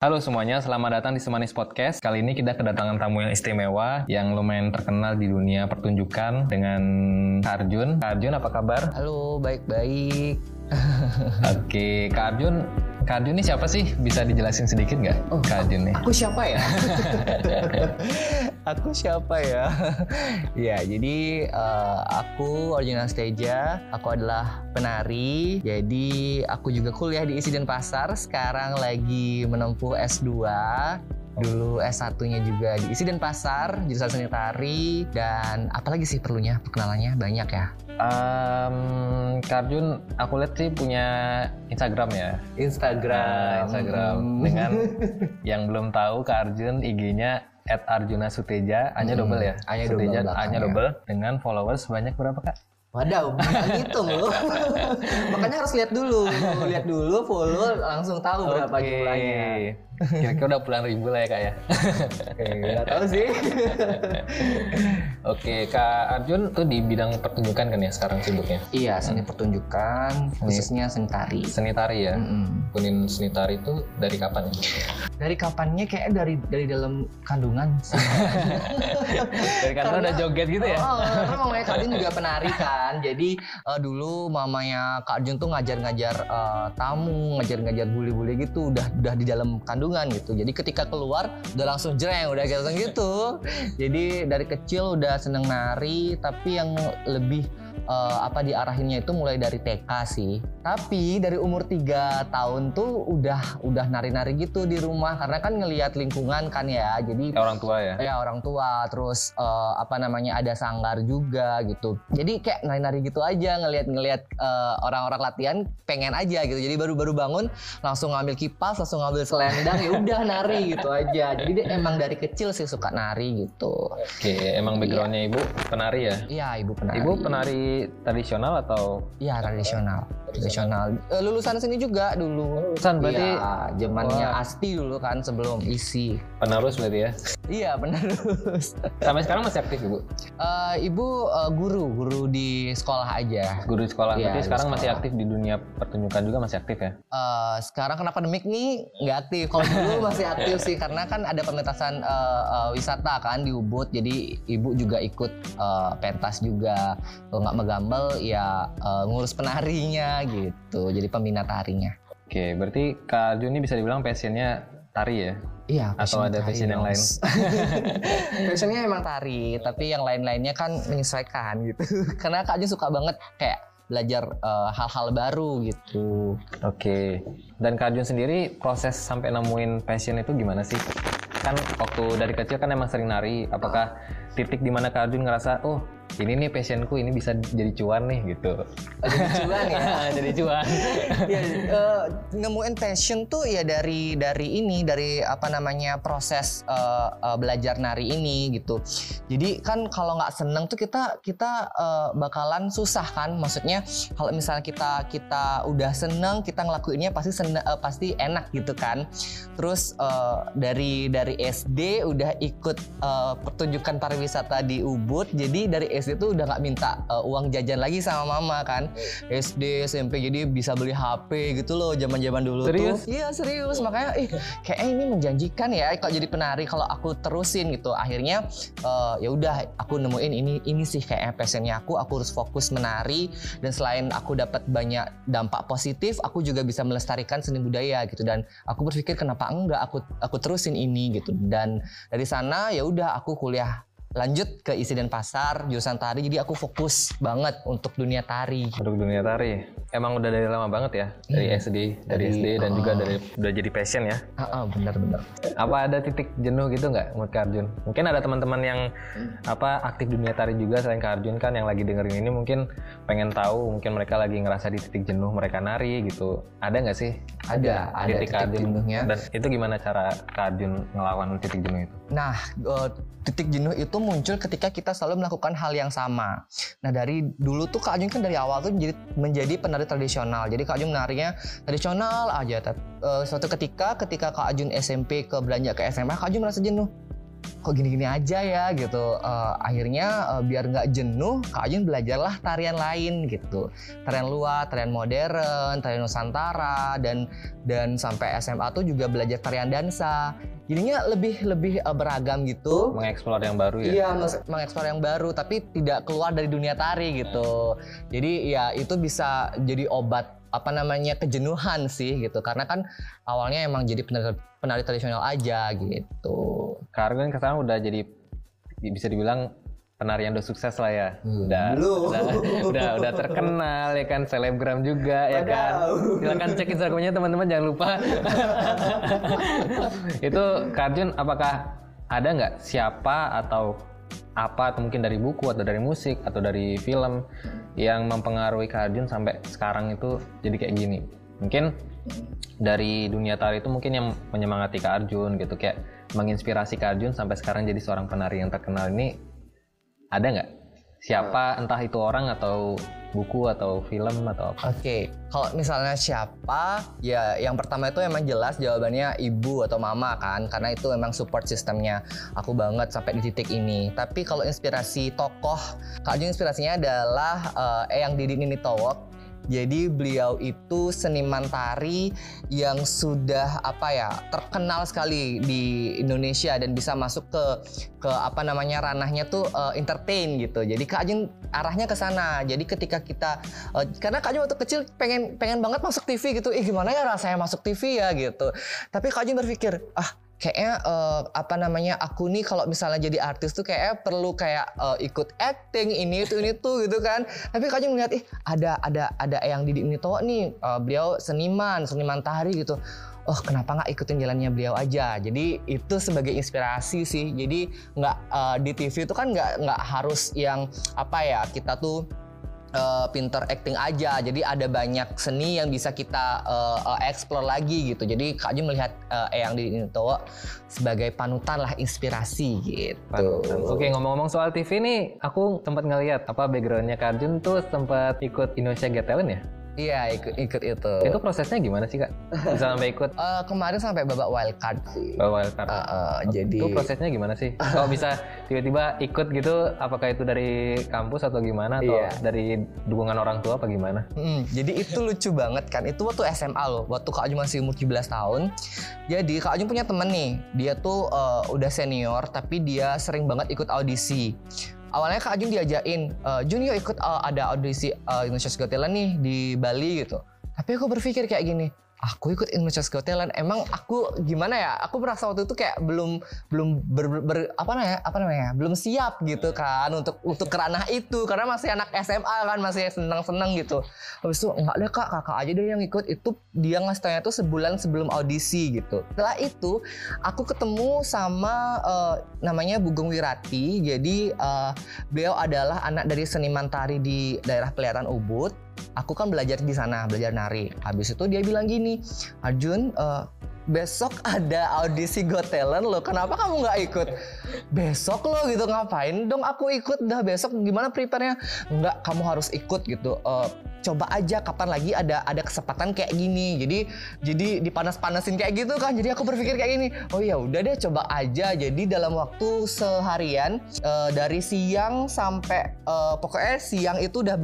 Halo semuanya, selamat datang di Semanis Podcast. Kali ini kita kedatangan tamu yang istimewa yang lumayan terkenal di dunia pertunjukan dengan Arjun. Arjun apa kabar? Halo, baik-baik. Oke, Kak Arjun, Arjun ini siapa sih? Bisa dijelasin sedikit nggak? Oh, Arjun nih. Aku siapa ya? aku siapa ya? ya, jadi uh, aku Arjuna Steja. Aku adalah penari. Jadi aku juga kuliah di Isi Pasar. Sekarang lagi menempuh S2 dulu S1-nya juga di Isi Pasar, jurusan seni tari dan apalagi sih perlunya perkenalannya banyak ya. Um, Karjun, aku lihat sih punya Instagram ya. Instagram. Nah, Instagram. Hmm. Dengan yang belum tahu Karjun IG-nya at Arjuna Suteja, hanya hmm. double ya. Hanya Suteja, double, hanya double dengan followers banyak berapa kak? Wadaw, bukan ngitung loh. Makanya harus lihat dulu, lihat dulu, follow, langsung tahu berapa okay. jumlahnya. Kira-kira udah puluhan ribu lah ya kak ya. Oke, nggak tahu sih. Oke, Kak Arjun tuh di bidang pertunjukan kan ya sekarang sibuknya? Iya, seni pertunjukan, khususnya seni tari. Seni tari ya. Mm -hmm. seni tari itu dari kapan ya? Dari kapannya kayak dari dari dalam kandungan. dari kandungan udah joget gitu ya? Oh, karena mamanya Kak Arjun juga penari kan. Jadi uh, dulu mamanya Kak Arjun tuh ngajar-ngajar uh, tamu, ngajar-ngajar bule-bule gitu, udah udah di dalam kandungan kandungan gitu. Jadi ketika keluar udah langsung jreng udah gitu gitu. Jadi dari kecil udah seneng nari tapi yang lebih uh, apa diarahinnya itu mulai dari TK sih. Tapi dari umur 3 tahun tuh udah udah nari-nari gitu di rumah karena kan ngelihat lingkungan kan ya. Jadi ya, orang tua ya. Ya orang tua terus uh, apa namanya ada sanggar juga gitu. Jadi kayak nari-nari gitu aja ngelihat-ngelihat uh, orang-orang latihan pengen aja gitu. Jadi baru-baru bangun langsung ngambil kipas, langsung ngambil selendang ya udah nari gitu aja. Jadi dia emang dari kecil sih suka nari gitu. Oke, emang backgroundnya iya. ibu penari ya? Iya, ibu penari. Ibu penari tradisional atau? Iya tradisional. Tradisional. Uh, lulusan sini juga dulu. Lulusan berarti? Iya, zamannya Asti dulu kan sebelum isi. Penerus berarti ya? iya penerus. Sampai sekarang masih aktif ibu? Uh, ibu uh, guru, guru di sekolah aja. Guru di sekolah. Iya, berarti sekarang sekolah. masih aktif di dunia pertunjukan juga masih aktif ya? Uh, sekarang kena pandemik nih nggak aktif. Kalau dulu masih aktif sih karena kan ada pementasan uh, uh, wisata kan di Ubud. Jadi ibu juga ikut uh, pentas juga. Kalau nggak megambel ya uh, ngurus penarinya gitu. Jadi pembina tarinya. Oke, berarti Kak Juni bisa dibilang passionnya tari ya? Iya. Atau ada passion yang lain? Passionnya emang tari, tapi yang lain-lainnya kan menyesuaikan gitu. Karena Kak Jun suka banget kayak belajar eh, hal-hal uh, baru gitu. Oke. Dan Kak Jun sendiri proses sampai nemuin passion itu gimana sih? Kan waktu dari kecil kan emang sering nari. Apakah titik di mana Kak Jun ngerasa, oh ini nih passionku ini bisa jadi cuan nih gitu. Oh, jadi cuan ya? Jadi cuan. Ya uh, nemuin passion tuh ya dari dari ini dari apa namanya proses uh, uh, belajar nari ini gitu. Jadi kan kalau nggak seneng tuh kita kita uh, bakalan susah kan? Maksudnya kalau misalnya kita kita udah seneng kita ngelakuinnya pasti seneng, uh, pasti enak gitu kan? Terus uh, dari dari SD udah ikut uh, pertunjukan pariwisata di Ubud jadi dari SD tuh udah nggak minta uh, uang jajan lagi sama mama kan. SD SMP jadi bisa beli HP gitu loh zaman zaman dulu serius? tuh iya serius. Makanya ih kayaknya ini menjanjikan ya kalau jadi penari kalau aku terusin gitu. Akhirnya uh, ya udah aku nemuin ini ini sih kayak passionnya aku. Aku harus fokus menari dan selain aku dapat banyak dampak positif aku juga bisa melestarikan seni budaya gitu. Dan aku berpikir kenapa enggak aku aku terusin ini gitu. Dan dari sana ya udah aku kuliah lanjut ke isi dan pasar jurusan tari jadi aku fokus banget untuk dunia tari. Untuk dunia tari emang udah dari lama banget ya? Dari hmm. SD dari, dari SD dan uh, juga dari udah jadi passion ya? Uh, uh, benar benar. Apa ada titik jenuh gitu nggak menurut Kak Arjun? Mungkin ada teman-teman yang hmm. apa aktif dunia tari juga selain Kak Arjun kan yang lagi dengerin ini mungkin pengen tahu mungkin mereka lagi ngerasa di titik jenuh mereka nari gitu. Ada nggak sih? Ada ada titik, titik jenuhnya. Dan itu gimana cara Kak Arjun ngelawan titik jenuh itu? Nah uh, titik jenuh itu muncul ketika kita selalu melakukan hal yang sama. Nah dari dulu tuh Kak Ajun kan dari awal tuh menjadi, menjadi penari tradisional. Jadi Kak Ajun menarinya tradisional aja. Tapi uh, suatu ketika ketika Kak Ajun SMP ke belanja ke SMA, Kak Ajun merasa jenuh. Kok gini-gini aja ya gitu. Uh, akhirnya uh, biar nggak jenuh Kak Ajun belajarlah tarian lain gitu. Tarian luar tarian modern tarian nusantara dan dan sampai SMA tuh juga belajar tarian dansa. Jadinya lebih lebih uh, beragam gitu. Mengeksplor yang baru ya? Iya mengeksplor yang baru tapi tidak keluar dari dunia tari gitu. Jadi ya itu bisa jadi obat apa namanya kejenuhan sih gitu karena kan awalnya emang jadi penari, penari tradisional aja gitu. Karena kan sekarang udah jadi bisa dibilang penari yang udah sukses lah ya. Hmm. Udah, udah udah udah terkenal ya kan selebgram juga ya kan. Silakan cek Instagramnya teman-teman jangan lupa. Itu Karjun apakah ada nggak siapa atau apa atau mungkin dari buku atau dari musik atau dari film yang mempengaruhi Kak Arjun sampai sekarang itu jadi kayak gini. Mungkin dari dunia tari itu mungkin yang menyemangati Kak Arjun gitu kayak menginspirasi Kak Arjun sampai sekarang jadi seorang penari yang terkenal ini ada nggak? Siapa entah itu orang atau buku atau film atau apa? Oke, okay. kalau misalnya siapa, ya yang pertama itu emang jelas jawabannya ibu atau mama kan, karena itu memang support sistemnya aku banget sampai di titik ini. Tapi kalau inspirasi tokoh, Kak Jun inspirasinya adalah uh, Eyang Didi Nini Towok jadi beliau itu seniman tari yang sudah apa ya terkenal sekali di Indonesia dan bisa masuk ke ke apa namanya ranahnya tuh uh, entertain gitu. Jadi Kak Ajeng arahnya ke sana. Jadi ketika kita uh, karena Kak Ajeng waktu kecil pengen pengen banget masuk TV gitu. Ih gimana ya rasanya masuk TV ya gitu. Tapi Kak Ajeng berpikir, ah kayaknya uh, apa namanya aku nih kalau misalnya jadi artis tuh kayaknya perlu kayak uh, ikut acting ini itu ini tuh gitu kan. Tapi kayaknya melihat ih ada ada ada yang Didi ini tuh nih uh, beliau seniman seniman tari gitu. Oh kenapa nggak ikutin jalannya beliau aja? Jadi itu sebagai inspirasi sih. Jadi nggak uh, di TV itu kan nggak nggak harus yang apa ya kita tuh uh, pinter acting aja. Jadi ada banyak seni yang bisa kita uh, explore lagi gitu. Jadi Kak Jun melihat uh, Eyang di Intowo sebagai panutan lah inspirasi gitu. Oke ngomong-ngomong soal TV nih, aku sempat ngeliat apa backgroundnya Kak Jun tuh sempat ikut Indonesia Got Talent ya? Iya ikut ikut itu. Itu prosesnya gimana sih kak? Bisa sampai ikut? Uh, kemarin sampai babak wildcard sih. Babak wildcard. Uh, uh, jadi. Itu prosesnya gimana sih? Kalau bisa tiba-tiba ikut gitu, apakah itu dari kampus atau gimana? Atau iya. dari dukungan orang tua apa gimana? Hmm, jadi itu lucu banget kan. Itu waktu SMA loh. Waktu Kak Aju masih umur 17 tahun. Jadi Kak Aju punya temen nih. Dia tuh uh, udah senior tapi dia sering banget ikut audisi awalnya Kak Jun diajakin, uh, Jun ikut uh, ada audisi uh, Indonesia Got Talent nih di Bali gitu. Tapi aku berpikir kayak gini, aku ikut Indonesia's Got Talent. Emang aku gimana ya? Aku merasa waktu itu kayak belum belum ber, ber, ber, apa namanya apa namanya belum siap gitu kan untuk untuk kerana itu. Karena masih anak SMA kan masih seneng seneng gitu. Habis itu enggak deh kak. Kakak aja deh yang ikut. Itu dia ngasih tanya tuh sebulan sebelum audisi gitu. Setelah itu aku ketemu sama uh, namanya Bugeng Wirati. Jadi uh, beliau adalah anak dari seniman tari di daerah Pelihatan Ubud aku kan belajar di sana belajar nari. Habis itu dia bilang gini Arjun uh, besok ada audisi Got Talent lo kenapa kamu nggak ikut? Besok lo gitu ngapain dong aku ikut? Dah besok gimana prepare-nya? Nggak kamu harus ikut gitu. Uh, coba aja kapan lagi ada ada kesempatan kayak gini. Jadi jadi dipanas-panasin kayak gitu kan. Jadi aku berpikir kayak gini oh ya udah deh coba aja. Jadi dalam waktu seharian uh, dari siang sampai uh, pokoknya siang itu udah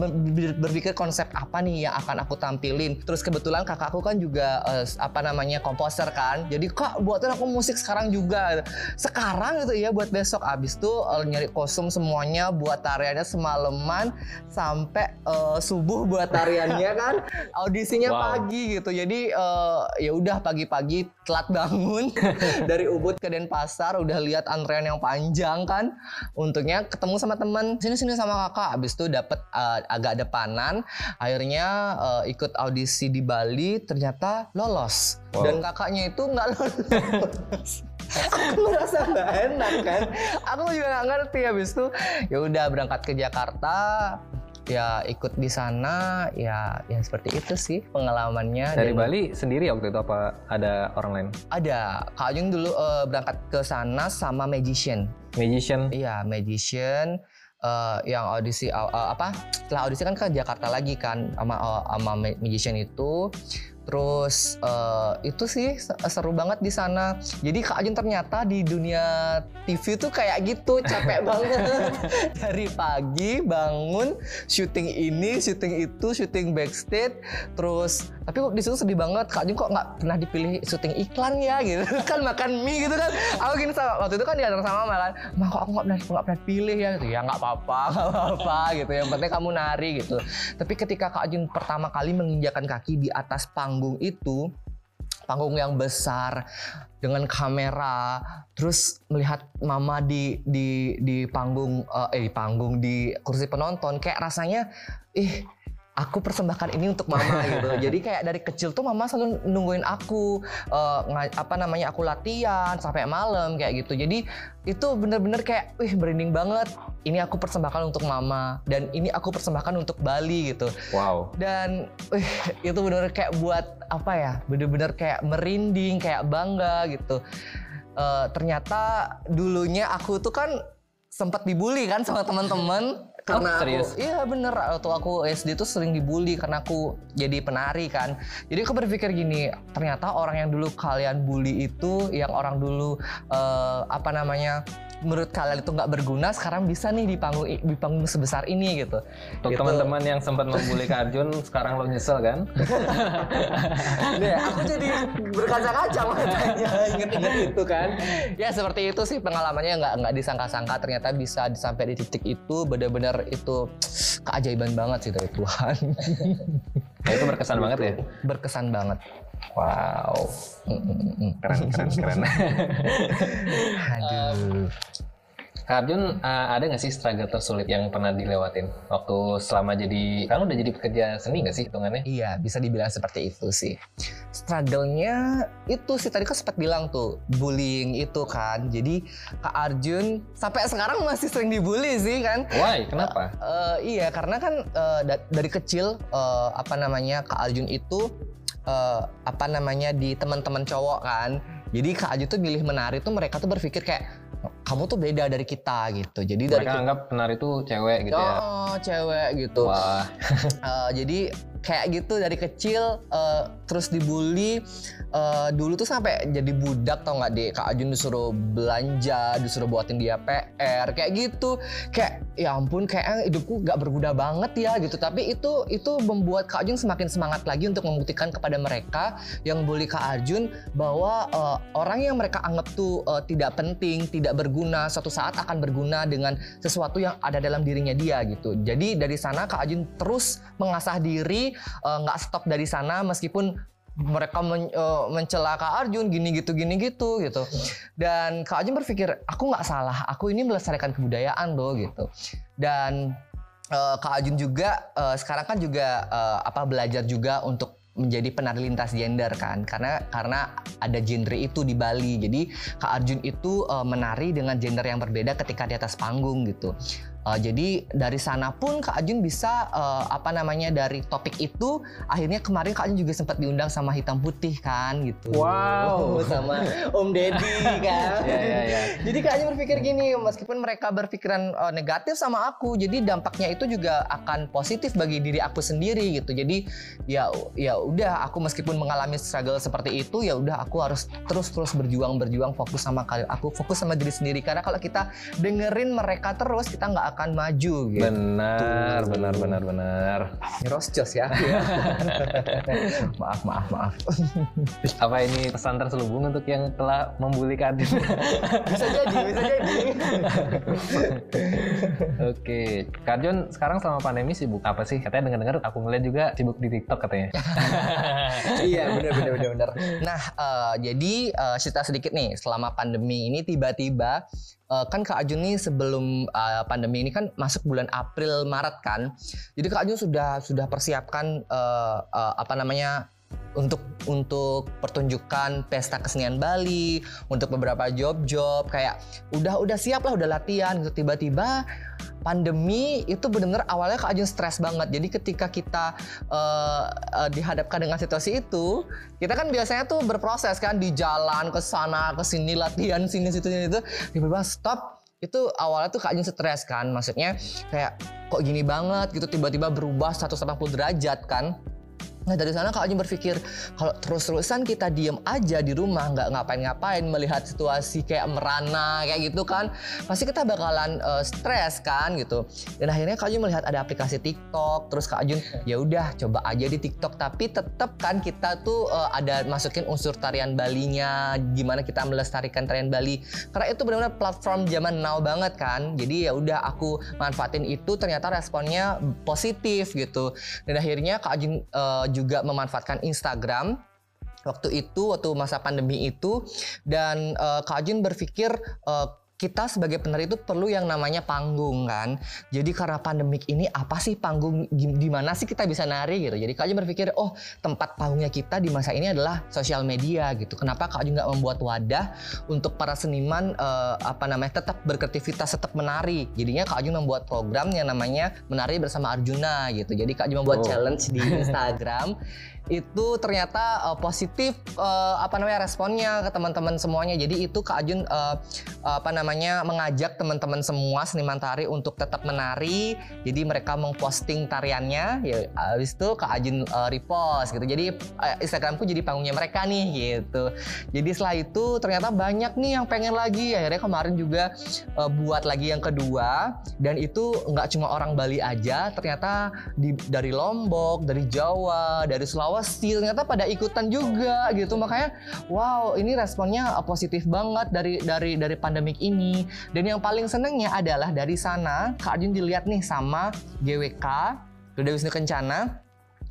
berpikir konsep apa nih yang akan aku tampilin. Terus kebetulan kakakku kan juga uh, apa namanya komposer kan? Jadi kok buatin aku musik sekarang juga. Sekarang gitu ya buat besok. Abis tuh uh, nyari kostum semuanya buat tariannya semalaman sampai uh, subuh buat tariannya kan? Audisinya wow. pagi gitu. Jadi uh, ya udah pagi-pagi telat bangun dari Ubud ke Denpasar udah lihat antrean yang panjang kan. Untungnya ketemu sama teman sini sini sama kakak. Abis itu dapat uh, eh, agak depanan akhirnya uh, ikut audisi di Bali ternyata lolos. Wow. dan kakaknya itu nggak lolos aku merasa nggak enak kan? Aku juga nggak ngerti. Habis itu ya udah berangkat ke Jakarta ya ikut di sana ya ya seperti itu sih pengalamannya. Dari dan, Bali sendiri waktu itu apa ada orang lain? Ada. Kak Ajung dulu uh, berangkat ke sana sama magician. Magician? Iya magician uh, yang audisi uh, apa? Setelah audisi kan ke Jakarta lagi kan sama uh, sama magician itu Terus uh, itu sih seru banget di sana. Jadi Kak Ajun ternyata di dunia TV tuh kayak gitu, capek banget. Dari pagi bangun, syuting ini, syuting itu, syuting backstage, terus tapi kok di situ sedih banget Kak Ajun kok nggak pernah dipilih syuting iklan ya gitu kan makan mie gitu kan. Aku gini sama waktu itu kan diantar sama Mama kan, "Mah kok aku nggak pernah nggak pernah pilih ya?" gitu. Ya nggak apa-apa, nggak apa-apa gitu. Yang penting kamu nari gitu. Tapi ketika Kak Ajun pertama kali menginjakan kaki di atas panggung panggung itu panggung yang besar dengan kamera terus melihat mama di di di panggung uh, eh di panggung di kursi penonton kayak rasanya ih aku persembahkan ini untuk mama gitu. Jadi kayak dari kecil tuh mama selalu nungguin aku uh, apa namanya aku latihan sampai malam kayak gitu. Jadi itu bener-bener kayak wih merinding banget. Ini aku persembahkan untuk mama dan ini aku persembahkan untuk Bali gitu. Wow. Dan wih itu bener-bener kayak buat apa ya? Bener-bener kayak merinding, kayak bangga gitu. Uh, ternyata dulunya aku tuh kan sempat dibully kan sama teman-teman karena oh, serius? aku iya bener waktu aku SD tuh sering dibully karena aku jadi penari kan jadi aku berpikir gini ternyata orang yang dulu kalian bully itu yang orang dulu uh, apa namanya menurut kalian itu nggak berguna sekarang bisa nih di panggung di panggung sebesar ini gitu. Untuk gitu. teman-teman yang sempat membuli Arjun sekarang lo nyesel kan? Nih, aku jadi berkaca-kaca makanya inget-inget itu kan. Ya seperti itu sih pengalamannya nggak nggak disangka-sangka ternyata bisa sampai di titik itu benar-benar itu keajaiban banget sih dari Tuhan. nah, itu berkesan banget ya? Berkesan banget. Wow. Keren, keren, keren. Aduh. Kak Arjun, uh, ada nggak sih struggle tersulit yang pernah dilewatin waktu selama jadi, kan udah jadi pekerja seni nggak sih hitungannya? Iya, bisa dibilang seperti itu sih. Struggle-nya itu sih tadi kan sempat bilang tuh, bullying itu kan. Jadi Kak Arjun sampai sekarang masih sering dibully sih kan. Why? Kenapa? Uh, uh, iya, karena kan uh, da dari kecil uh, apa namanya Kak Arjun itu uh, apa namanya di teman-teman cowok kan. Jadi Kak Aju tuh milih menari tuh mereka tuh berpikir kayak kamu tuh beda dari kita gitu. Jadi mereka dari anggap penari itu cewek gitu oh, ya. Oh, cewek gitu. Wah. uh, jadi kayak gitu dari kecil uh, terus dibully uh, dulu tuh sampai jadi budak tau nggak deh Kak Ajun disuruh belanja disuruh buatin dia PR kayak gitu. Kayak ya ampun kayak hidupku nggak berguna banget ya gitu. Tapi itu itu membuat Kak Ajun semakin semangat lagi untuk membuktikan kepada mereka yang bully Kak Ajun bahwa uh, orang yang mereka anggap tuh uh, tidak penting tidak berguna suatu saat akan berguna dengan sesuatu yang ada dalam dirinya dia gitu. Jadi dari sana Kak Ajun terus mengasah diri nggak uh, stop dari sana meskipun mereka men, uh, mencela Kak Arjun gini gitu gini gitu gitu. Dan Kak Arjun berpikir aku nggak salah aku ini melestarikan kebudayaan loh gitu. Dan uh, Kak Arjun juga uh, sekarang kan juga uh, apa belajar juga untuk menjadi penari lintas gender kan. Karena karena ada genre itu di Bali. Jadi Kak Arjun itu uh, menari dengan gender yang berbeda ketika di atas panggung gitu Uh, jadi dari sana pun Kak Ajun bisa uh, apa namanya dari topik itu akhirnya kemarin Kak Ajun juga sempat diundang sama Hitam Putih kan gitu. Wow. sama Om Deddy kan. yeah, yeah, yeah. Jadi Kak Ajun berpikir gini, meskipun mereka berpikiran uh, negatif sama aku, jadi dampaknya itu juga akan positif bagi diri aku sendiri gitu. Jadi ya ya udah aku meskipun mengalami struggle seperti itu ya udah aku harus terus-terus berjuang berjuang fokus sama kalian aku fokus sama diri sendiri karena kalau kita dengerin mereka terus kita nggak akan maju gitu. Benar, benar, benar, benar. Nyeroscos ya. maaf, maaf, maaf. Apa ini pesan terselubung untuk yang telah membuli Kadin? bisa jadi, bisa jadi. Oke, Karjon sekarang selama pandemi sibuk apa sih? Katanya dengar-dengar aku ngeliat juga sibuk di TikTok katanya. iya, benar, benar, benar, benar. Nah, uh, jadi uh, cerita sedikit nih, selama pandemi ini tiba-tiba uh, kan Kak Ajun nih sebelum uh, pandemi ini kan masuk bulan April Maret kan. Jadi Kak Ajun sudah sudah persiapkan uh, uh, apa namanya untuk untuk pertunjukan pesta kesenian Bali, untuk beberapa job-job kayak udah udah siap lah udah latihan gitu. Tiba-tiba pandemi itu benar-benar awalnya Kak Ajun stres banget. Jadi ketika kita uh, uh, dihadapkan dengan situasi itu, kita kan biasanya tuh berproses kan di jalan ke sana ke sini latihan sini situ sini itu tiba-tiba stop itu awalnya tuh Kak Ajun stres kan. Maksudnya kayak kok gini banget? gitu. Tiba-tiba berubah 180 derajat kan Nah dari sana Kak Ajun berpikir kalau terus-terusan kita diem aja di rumah nggak ngapain-ngapain melihat situasi kayak merana kayak gitu kan pasti kita bakalan uh, stres kan gitu. Dan akhirnya Kak Ajun melihat ada aplikasi TikTok terus Kak Ajun ya udah coba aja di TikTok tapi tetap kan kita tuh uh, ada masukin unsur tarian Balinya gimana kita melestarikan tarian Bali karena itu benar-benar platform zaman now banget kan. Jadi ya udah aku manfaatin itu ternyata responnya positif gitu. Dan akhirnya Kak Ajun uh, juga memanfaatkan Instagram waktu itu waktu masa pandemi itu. Dan uh, Kak Jun berpikir uh, kita sebagai penari itu perlu yang namanya panggung kan. Jadi karena pandemik ini apa sih panggung di mana sih kita bisa nari gitu. Jadi Kak Ajun berpikir oh tempat panggungnya kita di masa ini adalah sosial media gitu. Kenapa Kak Ajun nggak membuat wadah untuk para seniman uh, apa namanya tetap berkreativitas tetap menari. Jadinya Kak Ajun membuat program yang namanya menari bersama Arjuna gitu. Jadi Kak Ajun membuat oh. challenge di Instagram itu ternyata uh, positif uh, apa namanya responnya ke teman-teman semuanya. Jadi itu Kak Ajun uh, apa namanya mengajak teman-teman semua seniman tari untuk tetap menari. Jadi mereka memposting tariannya. Ya habis itu Kak Ajun uh, repost gitu. Jadi uh, Instagramku jadi panggungnya mereka nih gitu. Jadi setelah itu ternyata banyak nih yang pengen lagi. Akhirnya kemarin juga uh, buat lagi yang kedua dan itu nggak cuma orang Bali aja, ternyata di, dari Lombok, dari Jawa, dari Sulawesi Sulawesi ternyata pada ikutan juga gitu. Makanya wow ini responnya positif banget dari dari dari pandemik ini. Dan yang paling senengnya adalah dari sana Kak Ajun dilihat nih sama GWK Duda Wisnu Kencana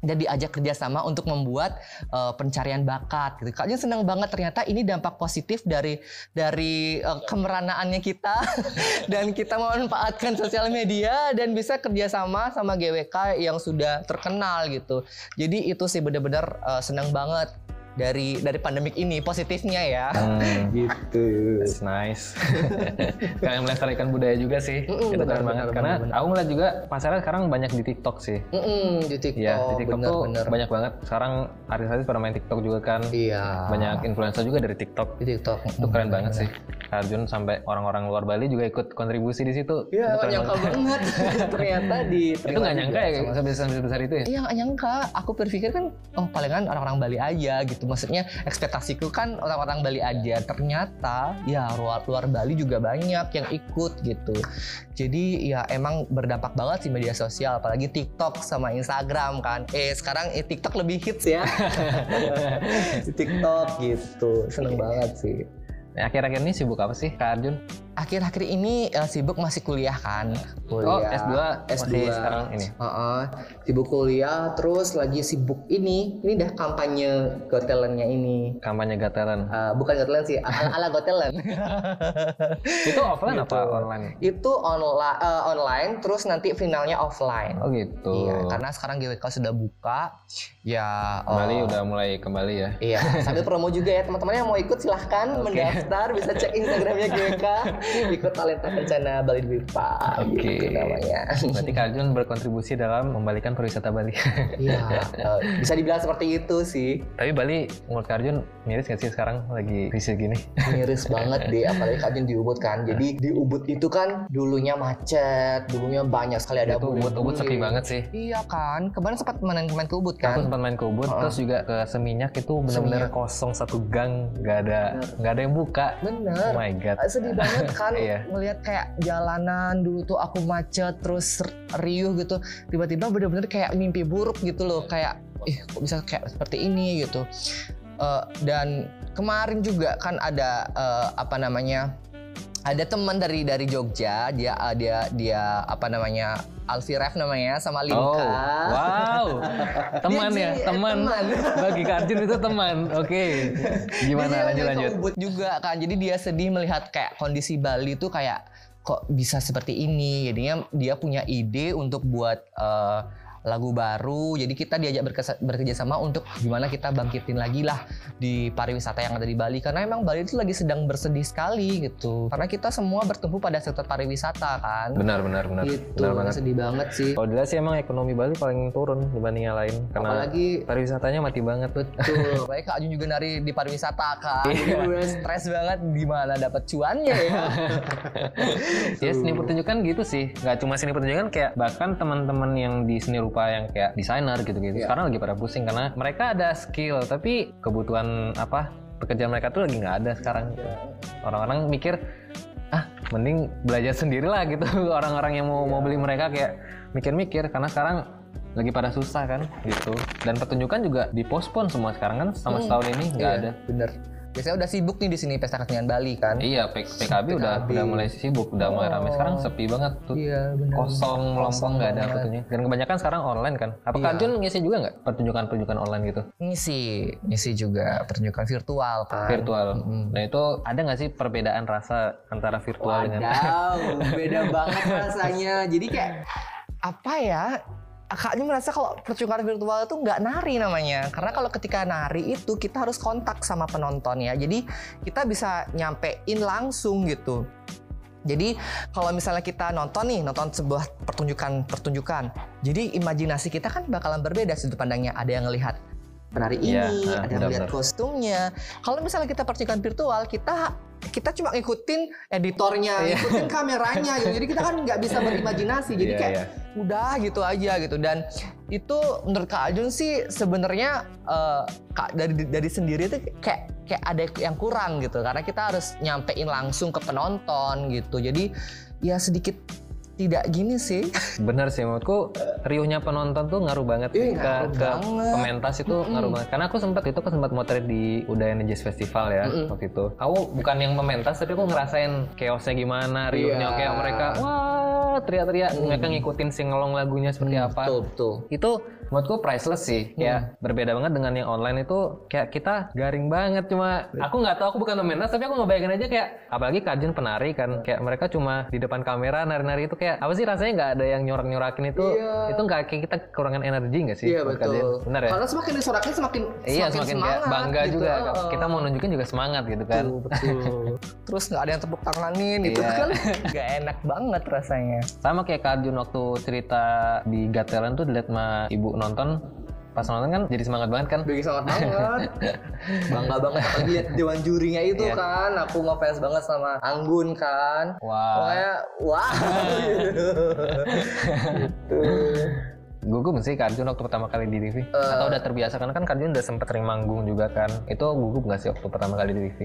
dan diajak kerjasama untuk membuat uh, pencarian bakat gitu. Kayaknya senang banget ternyata ini dampak positif dari dari uh, kemeranaannya kita dan kita memanfaatkan sosial media dan bisa kerjasama sama GWK yang sudah terkenal gitu. Jadi itu sih benar-benar uh, senang banget dari dari pandemik ini positifnya ya. Hmm. gitu. That's nice. Kalian melestarikan budaya juga sih. Mm -mm, itu keren banget bener, karena bener. aku ngeliat juga pasarnya sekarang banyak di TikTok sih. Mm -mm, di TikTok ya di TikTok bener, tuh bener. banyak banget. Sekarang artis-artis pada main TikTok juga kan. Iya. Banyak influencer juga dari TikTok. Di TikTok. Itu keren banget sih. Arjun sampai orang-orang luar Bali juga ikut kontribusi di situ. Iya nggak nyangka banget. ternyata di itu nggak nyangka ya sebesar besar itu ya? Iya nggak nyangka. Aku berpikir kan oh palingan orang-orang Bali aja gitu gitu. Maksudnya ekspektasiku kan orang-orang Bali aja. Ternyata ya luar luar Bali juga banyak yang ikut gitu. Jadi ya emang berdampak banget sih media sosial. Apalagi TikTok sama Instagram kan. Eh sekarang eh, TikTok lebih hits ya. TikTok gitu. Seneng banget sih. Akhir-akhir ini sibuk apa sih Kak Arjun? Akhir-akhir ini uh, sibuk masih kuliah kan? Kuliah. Oh S2 S2 sekarang ini. Uh -uh, sibuk kuliah terus lagi sibuk ini. Ini dah kampanye Got ini. Kampanye Got uh, bukan Got sih ala Got itu offline gitu. apa online? Itu online uh, online terus nanti finalnya offline. Oh gitu. Iya karena sekarang GWK sudah buka. Ya kembali uh, udah mulai kembali ya? iya sambil promo juga ya teman-teman yang mau ikut silahkan okay. mendaftar bisa cek Instagramnya GWK ikut talenta kencana Bali Dwipa Oke. Okay. Gitu namanya. Berarti Kak Jun berkontribusi dalam membalikan pariwisata Bali. Iya. uh, bisa dibilang seperti itu sih. Tapi Bali menurut Kak Jun miris nggak sih sekarang lagi krisis gini? Miris banget deh, apalagi Kak Jun di Ubud kan. Jadi di Ubud itu kan dulunya macet, dulunya banyak sekali ada Ubud. Ubud sepi banget sih. Iya kan. Kemarin sempat main, main ke Ubud kan. Aku sempat main ke Ubud, uh terus juga ke Seminyak itu benar-benar kosong satu gang, nggak ada nggak ada yang buka. Bener. Oh my god. Sedih banget kan iya. ngelihat kayak jalanan dulu tuh aku macet terus riuh gitu. Tiba-tiba bener-bener kayak mimpi buruk gitu loh kayak ih kok bisa kayak seperti ini? gitu. Uh, dan kemarin juga kan ada uh, apa namanya ada teman dari dari Jogja dia uh, dia dia apa namanya Alfi Ref namanya sama Linka. Oh, wow. teman ya, teman. teman. Bagi Karjun itu teman. Oke. Okay. Gimana lanjut lanjut. Ubud juga kan. Jadi dia sedih melihat kayak kondisi Bali tuh kayak kok bisa seperti ini. Jadinya dia punya ide untuk buat uh, lagu baru. Jadi kita diajak bekerja sama untuk gimana kita bangkitin lagi lah di pariwisata yang ada di Bali. Karena emang Bali itu lagi sedang bersedih sekali gitu. Karena kita semua bertumpu pada sektor pariwisata kan. Benar benar benar. Itu benar banget. sedih banget sih. Kalau jelas sih emang ekonomi Bali paling turun dibanding yang lain. Karena Apalagi pariwisatanya mati banget. Betul. Baik Kak Ajun juga nari di pariwisata kan. Udah stres banget gimana dapat cuannya ya. ya seni pertunjukan gitu sih. Gak cuma seni pertunjukan kayak bahkan teman-teman yang di seni rupa berupa yang kayak desainer gitu-gitu. Iya. Sekarang lagi pada pusing karena mereka ada skill tapi kebutuhan apa pekerjaan mereka tuh lagi nggak ada sekarang. gitu. Orang-orang mikir ah mending belajar sendiri lah gitu. Orang-orang yang mau mau beli mereka kayak mikir-mikir karena sekarang lagi pada susah kan gitu. Dan pertunjukan juga dipospon semua sekarang kan sama setahun ini nggak Iya, ada. Bener. Biasanya udah sibuk nih di sini pesta kesenian Bali kan. Iya, P- PKB, udah PKB. udah mulai sibuk, udah mulai ramai. Sekarang sepi banget tuh. Iya bener. Kosong, melompong, nggak ada pertunjukan. Dan kebanyakan sekarang online kan. Apa Iya. Jun ngisi juga nggak pertunjukan-pertunjukan online gitu? Ngisi, ngisi juga pertunjukan virtual kan. Virtual. Mm-mm. Nah itu ada nggak sih perbedaan rasa antara virtual dengan Wadaw, beda banget rasanya. Jadi kayak apa ya? Kakaknya merasa kalau pertunjukan virtual itu nggak nari namanya. Karena kalau ketika nari itu kita harus kontak sama penonton ya. Jadi kita bisa nyampein langsung gitu. Jadi kalau misalnya kita nonton nih, nonton sebuah pertunjukan-pertunjukan. Jadi imajinasi kita kan bakalan berbeda sudut pandangnya. Ada yang ngelihat penari ini, Iya, nah, ada yang ngelihat kostumnya. Kalau misalnya kita pertunjukan virtual, kita kita cuma ngikutin editornya, Iya. ngikutin kameranya gitu. Jadi kita kan nggak bisa berimajinasi. Jadi Iya, kayak iya. udah gitu aja gitu. Dan itu menurut Kak Ajun sih sebenarnya eh, Kak dari dari sendiri tuh kayak kayak ada yang kurang gitu. Karena kita harus nyampein langsung ke penonton gitu. Jadi ya sedikit tidak gini sih. Bener sih menurutku riuhnya penonton tuh ngaruh banget Iya, ke, ngaruh ke banget. pementas itu ngaruh banget. Karena aku sempat itu aku sempat motret di Udayana Jazz Festival ya waktu itu. Aku bukan yang mementas tapi aku ngerasain chaosnya gimana, riuhnya Iya. kayak mereka wah teriak-teriak mereka ngikutin singelong lagunya seperti apa. Betul betul. Itu menurutku priceless sih. Kayak berbeda banget dengan yang online itu kayak kita garing banget cuma aku nggak tahu aku bukan pementas tapi aku ngebayangin aja kayak apalagi Kajun penari kan kayak mereka cuma di depan kamera nari-nari itu kayak apa sih rasanya nggak ada yang nyorak-nyorakin itu Iya. itu nggak kayak kita kekurangan energi nggak sih Iya betul. Kajun? benar ya Karena semakin disorakin semakin iya semakin kayak semangat bangga gitu. juga kita mau nunjukin juga semangat gitu kan Betul, betul. Terus nggak ada yang tepuk tanganin itu Iya. kan nggak enak banget rasanya. sama kayak Kajun waktu cerita di Got Talent tuh dilihat sama ibu nonton pas nonton kan jadi semangat banget kan Bagi sangat banget. Bangga banget apalagi lihat dewan jurinya itu Iya. kan. Aku ngefans banget sama Anggun kan. wah Pokoknya wah. gitu. gugup nggak sih Karjun waktu pertama kali di TV? Eh. Atau udah terbiasa karena kan Karjun udah sempet sering manggung juga kan. Itu gugup nggak sih waktu pertama kali di TV?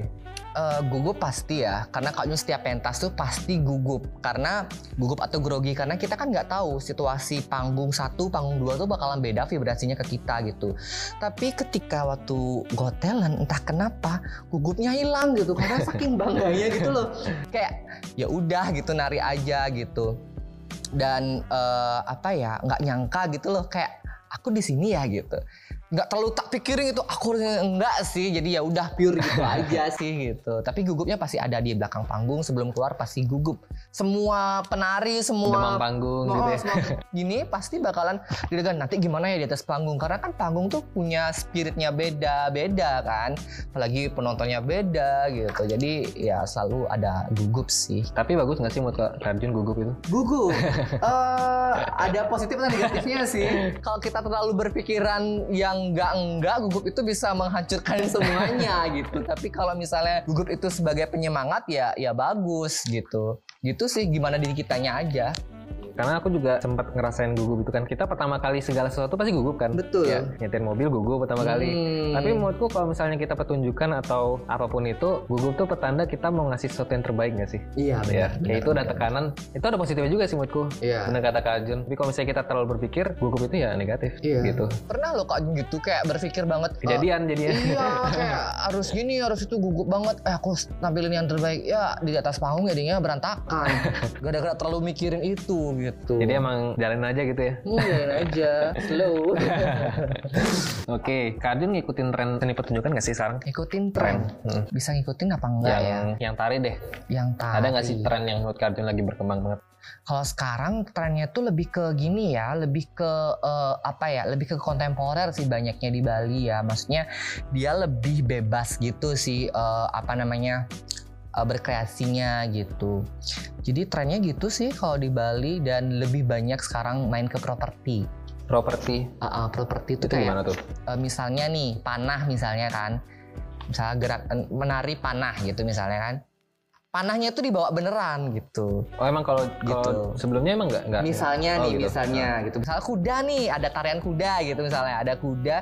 Eh, gugup pasti ya, karena Kak Jun setiap pentas tuh pasti gugup. Karena gugup atau grogi, karena kita kan nggak tahu situasi panggung satu, panggung dua tuh bakalan beda vibrasinya ke kita gitu. Tapi ketika waktu Got Talent, entah kenapa gugupnya hilang gitu, karena saking bangganya gitu loh. Kayak ya udah gitu nari aja gitu. Dan eh, apa ya, nggak nyangka gitu loh, kayak aku di sini ya gitu nggak terlalu tak pikirin itu aku enggak sih jadi ya udah pure gitu aja sih gitu. Tapi gugupnya pasti ada di belakang panggung sebelum keluar pasti gugup. Semua penari semua Demam panggung Oh, gitu ya. semua- gini pasti bakalan dilihat nanti gimana ya di atas panggung? Karena kan panggung tuh punya spiritnya beda beda kan. Apalagi penontonnya beda gitu. Jadi ya selalu ada gugup sih. Tapi bagus nggak sih Kak Karjun gugup itu? gugup. Eh, ada positif dan negatifnya sih. Kalau kita terlalu berpikiran yang enggak enggak gugup itu bisa menghancurkan semuanya gitu. Tapi kalau misalnya gugup itu sebagai penyemangat ya ya bagus gitu. Gitu sih gimana diri kitanya aja Karena aku juga sempat ngerasain gugup itu kan. Kita pertama kali segala sesuatu pasti gugup kan. Betul. Ya, nyetir mobil gugup pertama kali. Hmm. Tapi menurutku kalau misalnya kita pertunjukan atau apa pun itu, gugup tuh petanda kita mau ngasih sesuatu yang terbaik nggak sih? iya Ya, kayak itu ada tekanan, itu ada positifnya juga sih menurutku. Iya. Benar kata Kak Jun. Tapi kalau misalnya kita terlalu berpikir, gugup itu ya negatif Iya. gitu. pernah lo kok gitu kayak berpikir banget eh, Kejadian jadinya. iya kayak harus gini harus itu gugup banget eh aku harus tampilin yang terbaik ya di atas panggung jadinya berantakan gara-gara terlalu mikirin itu gitu Jadi emang jalanin aja gitu ya. Hmm, jalanin aja slow Oke, Kak Jun ngikutin tren seni pertunjukan nggak sih sekarang? ngikutin tren Hmm. bisa ngikutin apa enggak yang ya yang tari deh. yang tadi Ada nggak sih tren yang menurut Kak Jun lagi berkembang banget? kalau sekarang trennya tuh lebih ke gini ya lebih ke eh, apa ya lebih ke kontemporer sih banyaknya di Bali ya maksudnya dia lebih bebas gitu sih eh, apa namanya eh, berkreasinya gitu. Jadi trennya gitu sih kalau di Bali dan lebih banyak sekarang main ke properti. Properti? Ah, ah, properti itu itu kayak gimana tuh? eh, misalnya nih panah misalnya kan. Misalnya gerak menari panah gitu misalnya kan panahnya itu dibawa beneran gitu. Oh emang kalau Gitu. sebelumnya emang nggak nggak. Misalnya Oh, nih, gitu. misalnya gitu. Misalnya kuda nih, ada tarian kuda gitu misalnya. Ada kuda.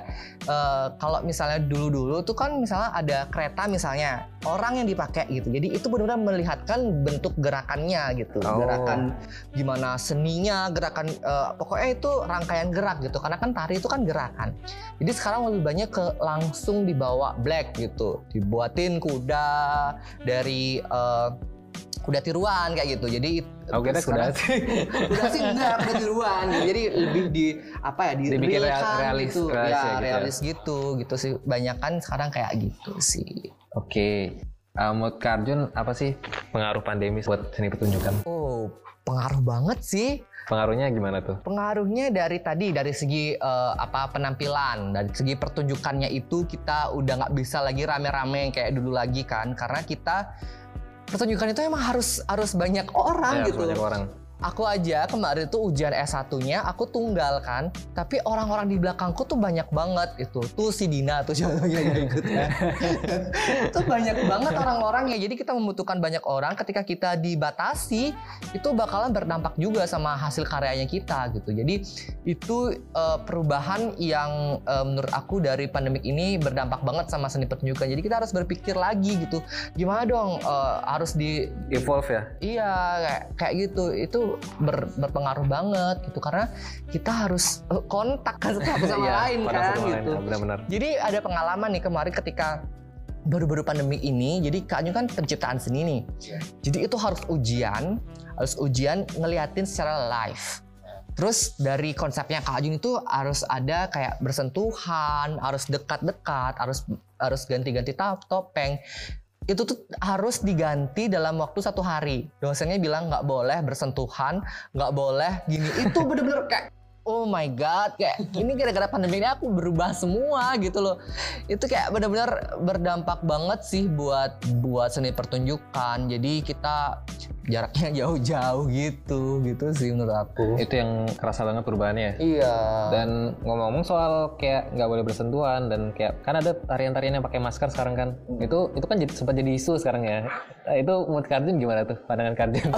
eh, kalau misalnya dulu-dulu tuh kan misalnya ada kereta misalnya orang yang dipakai gitu. Jadi itu benar-benar melihatkan bentuk gerakannya gitu. Oh. Gerakan gimana seninya, gerakan eh, pokoknya itu rangkaian gerak gitu. Karena kan tari itu kan gerakan. Jadi sekarang lebih banyak ke langsung dibawa black gitu. Dibuatin kuda dari eh, kuda tiruan kayak gitu. Jadi Oh kira kuda sih. udah sih enggak udah tiruan gitu. jadi lebih di apa ya di Dibikin real- realis- gitu realis ya, ya gitu ya. realis gitu gitu sih banyak kan sekarang kayak gitu sih Oke. Uh, menurut Kak Arjun apa sih pengaruh pandemi buat seni pertunjukan? oh pengaruh banget sih Pengaruhnya gimana tuh? pengaruhnya dari tadi dari segi eh, apa penampilan dari segi pertunjukannya itu kita udah nggak bisa lagi rame-rame kayak dulu lagi kan karena kita pertunjukan itu emang harus harus banyak orang Ya, gitu banyak orang. Aku aja kemarin tuh ujian S1-nya aku tunggal kan, tapi orang-orang di belakangku tuh banyak banget itu. Tuh si Dina tuh siapa lagi yang ikut ya. Itu banyak banget orang-orangnya. Jadi kita membutuhkan banyak orang ketika kita dibatasi itu bakalan berdampak juga sama hasil karyanya kita gitu. Jadi itu eh, perubahan yang eh, menurut aku dari pandemik ini berdampak banget sama seni pertunjukan. Jadi kita harus berpikir lagi gitu. Gimana dong eh, harus di Evolve ya? Iya kayak kayak gitu itu ber- berpengaruh banget gitu karena kita harus eh, kontak kan satu sama Iya, lain kan sama lain, gitu. ya, Benar-benar. Jadi ada pengalaman nih kemarin ketika baru-baru pandemi ini, jadi Kak Anyu kan penciptaan seni nih. Jadi itu harus ujian, harus ujian ngeliatin secara live. Terus dari konsepnya Kak Ajun itu harus ada kayak bersentuhan, harus dekat-dekat, harus harus ganti-ganti top- topeng. Itu tuh harus diganti dalam waktu satu hari. Dosennya bilang nggak boleh bersentuhan, nggak boleh gini. Itu bener-bener kayak Oh my god, kayak ini gara-gara pandemi ini aku berubah semua gitu loh. Itu kayak benar-benar berdampak banget sih buat buat seni pertunjukan. Jadi kita jaraknya jauh-jauh gitu, gitu sih menurut aku. Itu yang kerasa banget perubahannya. Iya. Dan ngomong-ngomong soal kayak nggak boleh bersentuhan dan kayak kan ada tarian-tarian yang pakai masker sekarang kan. Itu itu kan jadi, sempat jadi isu sekarang ya. Nah, itu menurut Kardin gimana tuh pandangan Kardin?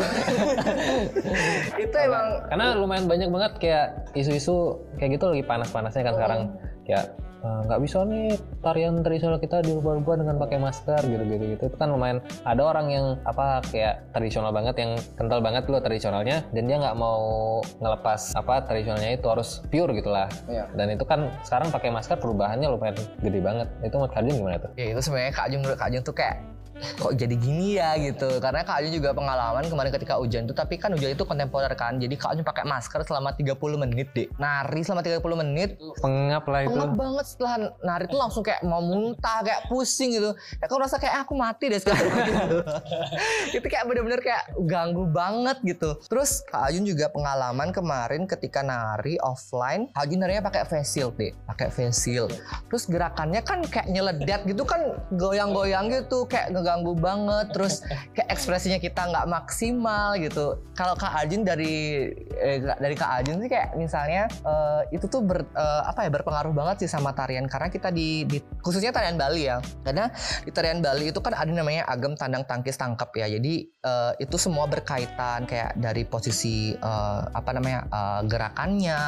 itu emang Karena lumayan banyak banget kayak isu-isu kayak gitu lagi panas-panasnya kan sekarang. Kayak eh, nggak bisa nih tarian tradisional kita dirubah-rubah dengan pakai masker gitu-gitu gitu. Itu kan lumayan ada orang yang apa kayak tradisional banget yang kental banget loh tradisionalnya dan dia nggak mau ngelepas apa tradisionalnya itu harus pure gitulah. Iya. Dan itu kan sekarang pakai masker perubahannya lumayan gede banget. Itu menurut kalian gimana tuh? ya itu sebenarnya Kak Ajung menurut Kak Ajung tuh kayak kok jadi gini ya gitu. Karena Kak Ajung juga pengalaman kemarin ketika ujian tuh tapi kan ujian itu kontemporer kan. Jadi Kak Ajung pakai masker selama 30 menit deh nari selama 30 menit. Pengap lah itu. pengap banget setelah nari tuh langsung kayak mau muntah kayak pusing gitu. Ya aku rasa kayak aku mati deh sekarang. Gitu itu kayak bener-bener kayak ganggu banget gitu. Terus Kak Ajun juga pengalaman kemarin ketika nari offline Kak Ajun narinya pakai face shield deh pakai face shield. Terus gerakannya kan kayak nyeledet gitu kan goyang-goyang gitu kayak ngeganggu banget terus kayak ekspresinya kita nggak maksimal gitu. Kalau Kak Ajun dari eh, dari Kak Ajun sih kayak misalnya eh, itu tuh ber, eh, apa ya berpengaruh banget sih sama tarian. Karena kita di, di khususnya tarian Bali ya. Karena di tarian Bali itu kan ada namanya agam tandang tangkis tangkep ya. Jadi eh, itu semua berkaitan kayak dari posisi eh, apa namanya eh, gerakannya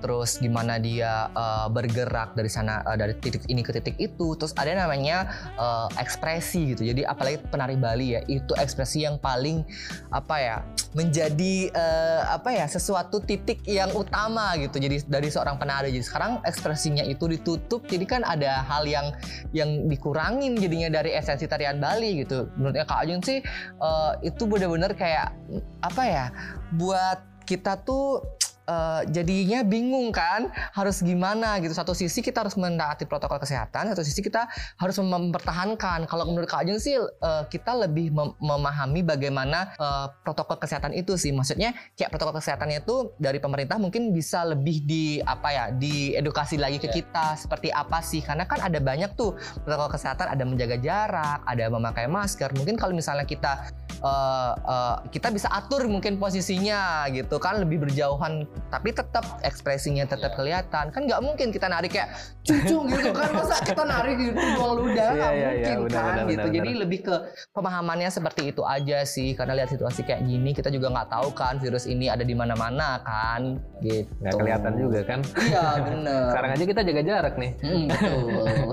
terus gimana dia eh, bergerak dari sana eh, dari titik ini ke titik itu. Terus ada namanya eh, ekspresi gitu jadi apalagi penari Bali ya itu ekspresi yang paling apa ya menjadi eh, apa ya sesuatu titik yang utama gitu. Jadi dari seorang penari. Jadi sekarang ekspresinya itu ditutup. Jadi kan ada hal yang yang dikurangin jadinya dari esensi tarian Bali gitu. Menurutnya Kak Ajun sih eh, itu benar-benar kayak apa ya buat kita tuh eh, jadinya bingung kan harus gimana gitu. Satu sisi kita harus menaati protokol kesehatan satu sisi kita harus mem- mempertahankan. Kalau menurut Kak Ajeng sih eh, kita lebih mem- memahami bagaimana eh, protokol kesehatan itu sih. Maksudnya kayak protokol kesehatannya itu dari pemerintah mungkin bisa lebih di apa ya diedukasi lagi ke kita seperti apa sih. Karena kan ada banyak tuh protokol kesehatan ada menjaga jarak ada memakai masker. Mungkin kalau misalnya kita uh, uh, kita bisa atur mungkin posisinya gitu. Kan lebih berjauhan tapi tetap ekspresinya tetap Iya. kelihatan. Kan nggak mungkin kita narik kayak cucung gitu kan. Masa kita narik gitu buang ludah Iya, nggak iya, iya, mungkin benar, kan benar, gitu. benar, jadi lebih ke pemahamannya seperti itu aja sih. Karena lihat situasi kayak gini kita juga nggak tahu kan virus ini ada di mana-mana kan gitu. Nggak kelihatan juga kan? Iya bener sekarang aja kita jaga jarak nih. Hmm, betul.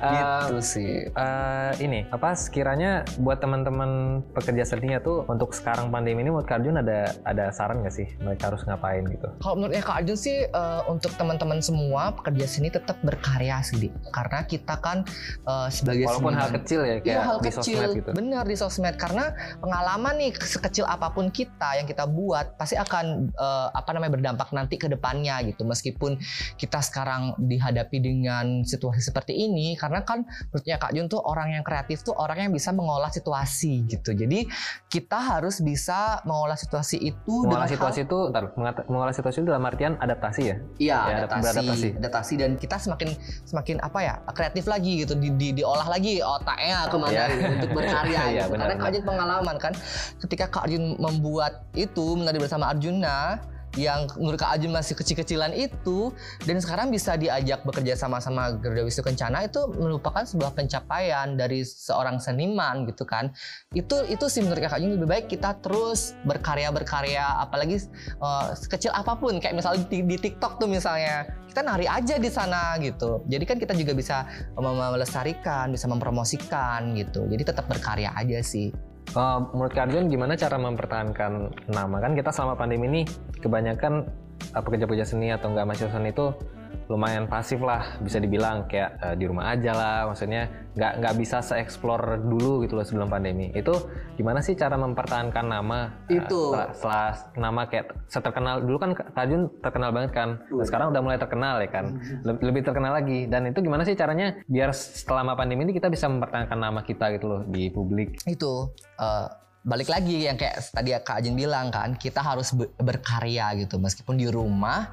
Gitu sih. Eh, ini apa sekiranya buat teman-teman pekerja seninya tuh untuk sekarang pandemi ini menurut Kak Arjun ada ada saran nggak sih mereka harus ngapain gitu? Kalau menurut Kak Arjun sih eh, untuk teman-teman semua pekerja seni tetap berkarya sih, karena kita kan eh, sebagai walaupun hal seniman- kecil ya kayak Iya hal di kecil, sosmed gitu. Benar di sosmed. Karena pengalaman nih sekecil apa pun kita yang kita buat pasti akan eh, apa namanya berdampak nanti ke depannya gitu. Meskipun kita sekarang dihadapi dengan situasi seperti ini, karena kan menurutnya Kak Jun tuh orang yang kreatif tuh orang yang bisa mengolah situasi gitu. Jadi kita harus bisa mengolah situasi itu mengolah dengan hal- situasi itu ntar, mengolah situasi itu dalam artian adaptasi ya Iya, Ya, adaptasi, beradaptasi. adaptasi dan kita semakin semakin apa ya kreatif lagi gitu, di, di- diolah lagi otaknya ke mana gitu, untuk berkarya. Iya, gitu. benar, Karena Kak. Arjun pengalaman kan, ketika Kak Arjun membuat itu menari bersama Arjuna yang menurut Kak Arjun masih kecil-kecilan itu dan sekarang bisa diajak bekerja sama-sama Garuda Wisnu Kencana itu merupakan sebuah pencapaian dari seorang seniman gitu kan. Itu itu sih menurut Kak Arjun lebih baik kita terus berkarya berkarya apalagi eh, sekecil apa pun. Kayak misalnya di, di TikTok tuh misalnya kita nari aja di sana gitu. Jadi kan kita juga bisa melestarikan bisa mempromosikan gitu. Jadi tetap berkarya aja sih Eh, menurut Kak Arjun gimana cara mempertahankan nama? Kan kita selama pandemi ini kebanyakan eh, pekerja-pekerja seni atau enggak mahasiswa seni itu lumayan pasif lah bisa dibilang kayak eh, di rumah aja lah maksudnya nggak nggak bisa se-explore dulu gitu loh sebelum pandemi. Itu gimana sih cara mempertahankan nama eh, Itu. setelah, setelah nama kayak seterkenal dulu kan Kak Arjun terkenal banget kan Nah, sekarang udah mulai terkenal ya kan Leb- lebih terkenal lagi. Dan itu gimana sih caranya biar selama pandemi ini kita bisa mempertahankan nama kita gitu loh di publik? Itu eh, balik lagi yang kayak tadi Kak Ajin bilang kan kita harus be- berkarya gitu. Meskipun di rumah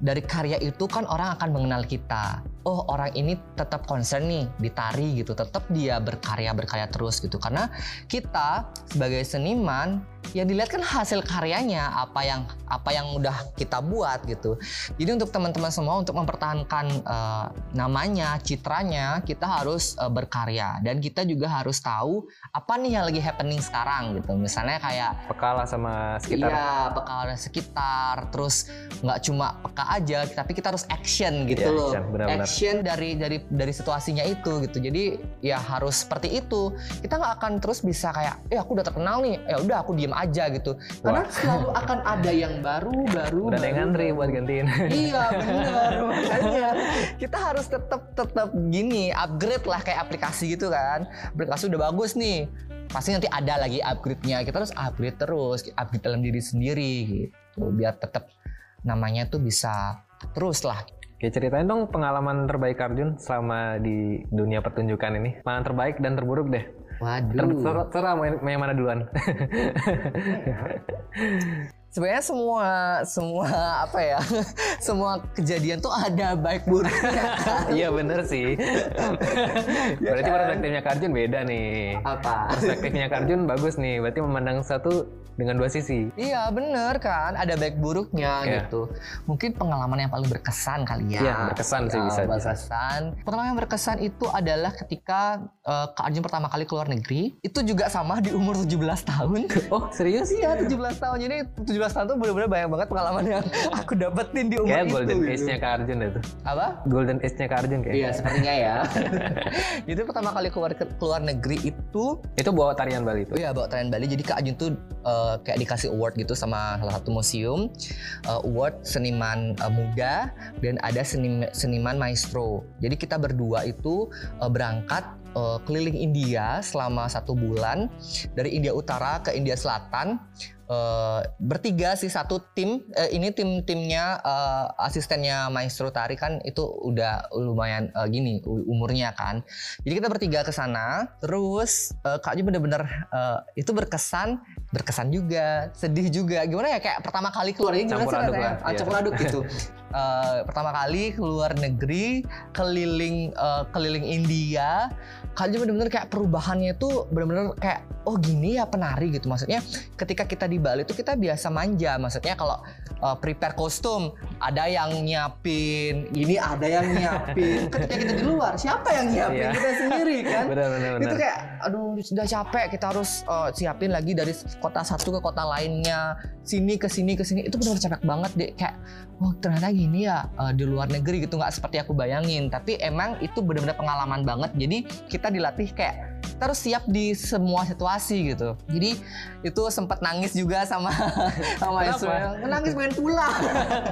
dari karya itu kan orang akan mengenal kita. Oh orang ini tetap concern nih di tari gitu. Tetap dia berkarya berkarya terus gitu. Karena kita sebagai seniman ya dilihat kan hasil karyanya apa yang apa yang udah kita buat gitu jadi untuk teman-teman semua untuk mempertahankan eh, namanya citranya kita harus eh, berkarya dan kita juga harus tahu apa nih yang lagi happening sekarang gitu misalnya kayak peka lah sama sekitar Iya, peka ada sekitar, terus nggak cuma peka aja, tapi kita harus action gitu Iya, loh. action, benar-benar. Action dari dari dari situasinya itu gitu. Jadi ya harus seperti itu. Kita nggak akan terus bisa kayak, eh aku udah terkenal nih, ya udah aku diem aja gitu. Karena selalu akan ada yang baru, baru. udah ada yang baru, ngantri buat gantiin. Iya benar makanya. Kita harus tetap tetap gini upgrade lah kayak aplikasi gitu kan. Aplikasi udah bagus nih. Pasti nanti ada lagi upgrade-nya. Kita harus upgrade terus upgrade dalam diri sendiri gitu. Biar tetap namanya tuh bisa terus lah. Oke ceritain dong pengalaman terbaik Arjun selama di dunia pertunjukan ini. Pengalaman terbaik dan terburuk deh waduh. Ter- terserah mau yang, mau yang mana duluan sebenarnya semua semua apa ya semua kejadian tuh ada baik buruknya kan? iya bener sih berarti kan? perspektifnya Kak Arjun beda nih apa perspektifnya Kak Arjun bagus nih berarti memandang satu dengan dua sisi Iya bener kan, ada baik buruknya Iya. gitu. Mungkin pengalaman yang paling berkesan kali ya. Iya, berkesan sih, Ya, bisa, bisa. Berkesan. Pengalaman yang berkesan itu adalah ketika eh, Kak Arjun pertama kali keluar negeri. Itu juga sama di umur 17 tahun. oh serius Iya 17 tahun. Jadi 17 tahun tuh bener-bener banyak banget pengalaman yang aku dapetin di umur kayak itu. golden gitu. age-nya Kak Arjun itu Apa? golden age-nya Kak Arjun kayak Iya sepertinya ya. Jadi pertama kali keluar keluar negeri itu itu bawa tarian Bali itu iya bawa tarian Bali. Jadi Kak Ajun tuh eh, kayak dikasih award gitu sama salah satu museum. Eh, award seniman eh, muda dan ada senim- seniman maestro. Jadi kita berdua itu eh, berangkat eh, keliling India selama satu bulan dari India Utara ke India Selatan. Eh, bertiga sih satu tim. Eh, ini tim timnya eh, asistennya maestro tari kan itu udah lumayan eh, gini umurnya kan. Jadi kita bertiga ke sana. Terus eh, Kak Ju bener-bener eh, itu berkesan berkesan juga sedih juga. Gimana ya kayak pertama kali keluar ini gimana Campur sih aduk rasanya? Ah, iya. campur aduk gitu. Eh, pertama kali keluar negeri keliling eh, keliling India Kak Jun bener-bener kayak perubahannya itu bener-bener kayak oh gini ya penari gitu. Maksudnya ketika kita di Bali itu kita biasa manja. Maksudnya kalau uh, prepare kostum ada yang nyiapin ini ada yang nyiapin. Ketika kita di luar siapa yang nyiapin Iya. kita sendiri kan? Benar benar itu benar kayak aduh sudah capek kita harus uh, siapin lagi dari kota satu ke kota lainnya. Sini ke sini ke sini. Itu benar capek banget deh kayak oh ternyata gini ya uh, di luar negeri gitu. Nggak seperti aku bayangin. Tapi emang itu benar-benar pengalaman banget. Jadi kita dilatih kayak kita harus siap di semua situasi gitu. Jadi itu sempat nangis juga sama sama Kenapa? Israel. Nangis pengen pulang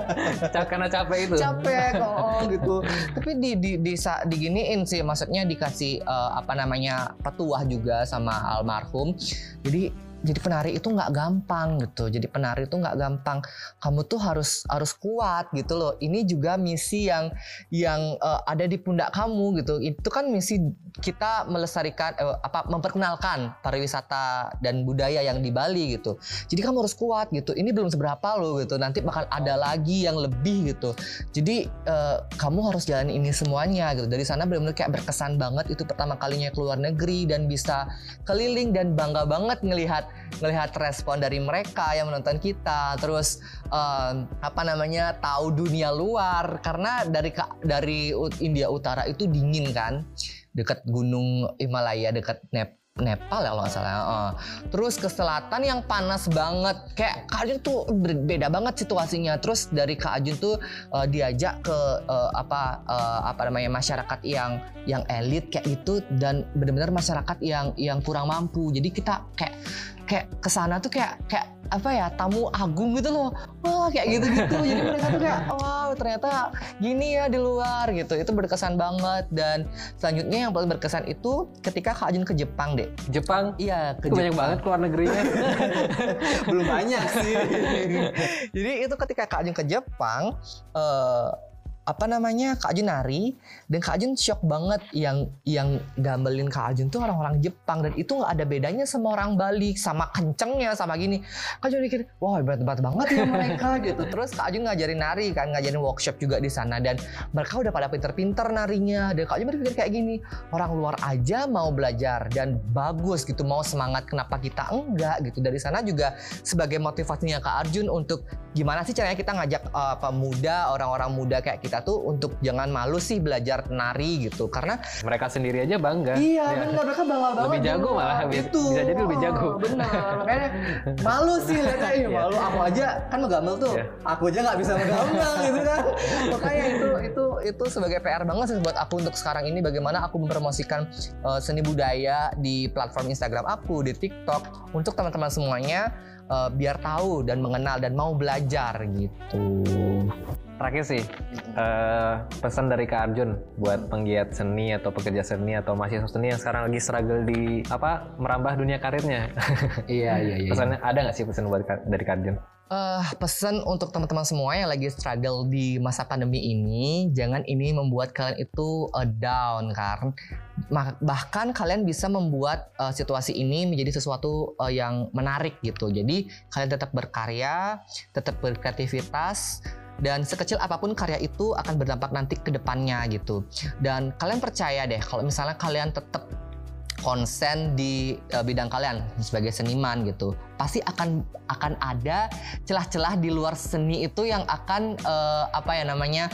karena capek itu? Capek oh gitu. Tapi di di di diginiin sih maksudnya dikasih eh, apa namanya petuah juga sama almarhum. Jadi jadi penari itu nggak gampang gitu. Jadi penari itu nggak gampang. Kamu tuh harus harus kuat gitu loh. Ini juga misi yang yang eh, ada di pundak kamu gitu. Itu kan misi kita melestarikan eh, apa memperkenalkan pariwisata dan budaya yang di Bali gitu. Jadi kamu harus kuat gitu. Ini belum seberapa loh gitu. Nanti bakal ada lagi yang lebih gitu. Jadi eh, kamu harus jalan ini semuanya gitu. Dari sana benar-benar kayak berkesan banget. Itu pertama kalinya keluar negeri dan bisa keliling dan bangga banget ngelihat ngelihat respon dari mereka yang menonton kita terus eh, apa namanya tahu dunia luar karena dari dari India Utara itu dingin kan dekat gunung Himalaya dekat Nep Nepal ya kalau nggak salah. Heeh. Terus ke selatan yang panas banget. Kayak Kak Ajun tuh berbeda banget situasinya. Terus dari Kak Ajun tuh eh, diajak ke eh, apa eh, apa namanya masyarakat yang yang elit kayak itu dan benar-benar masyarakat yang yang kurang mampu. Jadi kita kayak kayak ke sana tuh kayak kayak apa ya tamu agung gitu loh. Wah kayak gitu gitu jadi mereka tuh kayak wow ternyata gini ya di luar gitu. Itu berkesan banget. Dan selanjutnya yang paling berkesan itu ketika Kak Ajun ke Jepang deh. Jepang? Iya ke itu banyak Jepang. banget keluar negerinya. Belum banyak sih. Jadi itu ketika Kak Ajun ke Jepang, eh, apa namanya Kak Ajun nari. Dan Kak Ajun shock banget yang yang gambelin Kak Ajun tuh orang-orang Jepang. Dan itu nggak ada bedanya sama orang Bali sama kencengnya sama gini. Kak Ajun mikir wah hebat-hebat banget ya mereka gitu. Terus Kak Ajun ngajarin nari kan ngajarin workshop juga di sana. Dan mereka udah pada pinter-pinter narinya. Dan Kak Ajun berpikir kayak gini orang luar aja mau belajar dan bagus gitu mau semangat kenapa kita enggak? Gitu. Dari sana juga sebagai motivasinya Kak Arjun untuk gimana sih caranya kita ngajak uh, pemuda orang-orang muda kayak kita tuh untuk jangan malu sih belajar nari gitu. Karena mereka sendiri aja bangga. Iya Ya. benar mereka bangga banget Lebih jago dulu. malah, bi- itu bisa jadi lebih jago. Oh, benar makanya malu sih lihatnya Ih, Iya. malu. Aku aja kan megambel tuh. Iya. aku aja nggak bisa megambel gitu kan. Makanya itu itu itu sebagai PR banget sih buat aku untuk sekarang ini. Bagaimana aku mempromosikan uh, seni budaya di platform Instagram aku di TikTok. Untuk teman-teman semuanya uh, biar tahu dan mengenal dan mau belajar gitu. terakhir sih eh, pesan dari Kak Arjun buat penggiat seni atau pekerja seni atau mahasiswa seni yang sekarang lagi struggle di apa merambah dunia karirnya Iya iya iya. pesannya ada nggak sih pesan buat dari Kak Arjun Eh, pesan untuk teman-teman semua yang lagi struggle di masa pandemi ini, jangan ini membuat kalian itu eh, down kan. Bahkan kalian bisa membuat eh, situasi ini menjadi sesuatu eh, yang menarik gitu. Jadi kalian tetap berkarya, tetap berkreativitas dan sekecil apa pun karya itu akan berdampak nanti ke depannya gitu. Dan kalian percaya deh kalau misalnya kalian tetap konsen di eh, bidang kalian sebagai seniman gitu pasti akan akan ada celah-celah di luar seni itu yang akan eh, apa ya namanya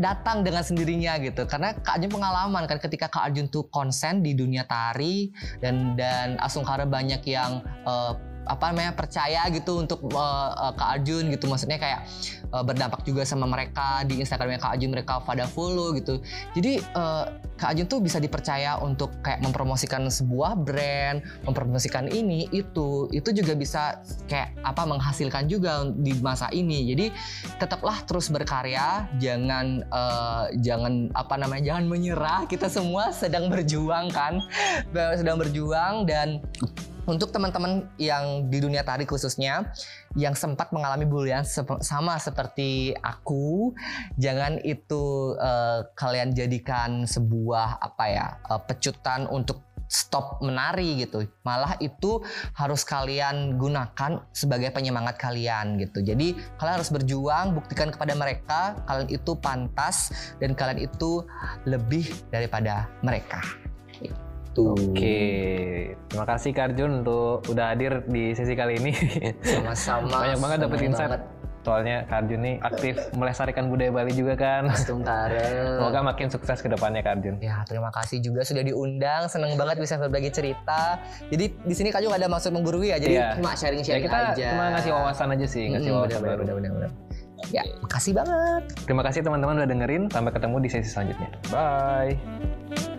datang dengan sendirinya gitu. Karena Kak Arjun pengalaman kan ketika Kak Arjun tuh konsen di dunia tari dan dan Asungkara banyak yang eh, apa namanya percaya gitu untuk eh, eh, Kak Arjun gitu. Maksudnya kayak eh, berdampak juga sama mereka di Instagramnya Kak Arjun mereka pada follow gitu. Jadi eh, Kak Ajun tuh bisa dipercaya untuk kayak mempromosikan sebuah brand, mempromosikan ini itu, itu juga bisa kayak apa menghasilkan juga di masa ini. Jadi tetaplah terus berkarya, jangan eh, jangan apa namanya, jangan menyerah. Kita semua sedang berjuang kan, sedang berjuang dan untuk teman-teman yang di dunia tari khususnya yang sempat mengalami bulian sama seperti aku, jangan itu eh, kalian jadikan sebuah apa ya eh, pecutan untuk stop menari gitu. Malah itu harus kalian gunakan sebagai penyemangat kalian gitu. Jadi kalian harus berjuang, buktikan kepada mereka kalian itu pantas dan kalian itu lebih daripada mereka. Gitu. Oke, terima kasih Kak Arjun untuk udah hadir di sesi kali ini. Sama-sama. Banyak banget dapet insight. banget. Soalnya Kak Arjun nih aktif melestarikan budaya Bali juga kan. Tare. Semoga makin sukses ke depannya Kak Arjun. Ya, terima kasih juga sudah diundang. Seneng banget bisa berbagi cerita. Jadi di sini Kak juga ada maksud menggurui ya. Jadi Iya. cuma Ya sharing-sharing kita aja. cuma ngasih wawasan aja sih, ngasih Mm-mm, wawasan benar, baru. benar. Ya, makasih banget. Terima kasih teman-teman udah dengerin. Sampai ketemu di sesi selanjutnya. Bye.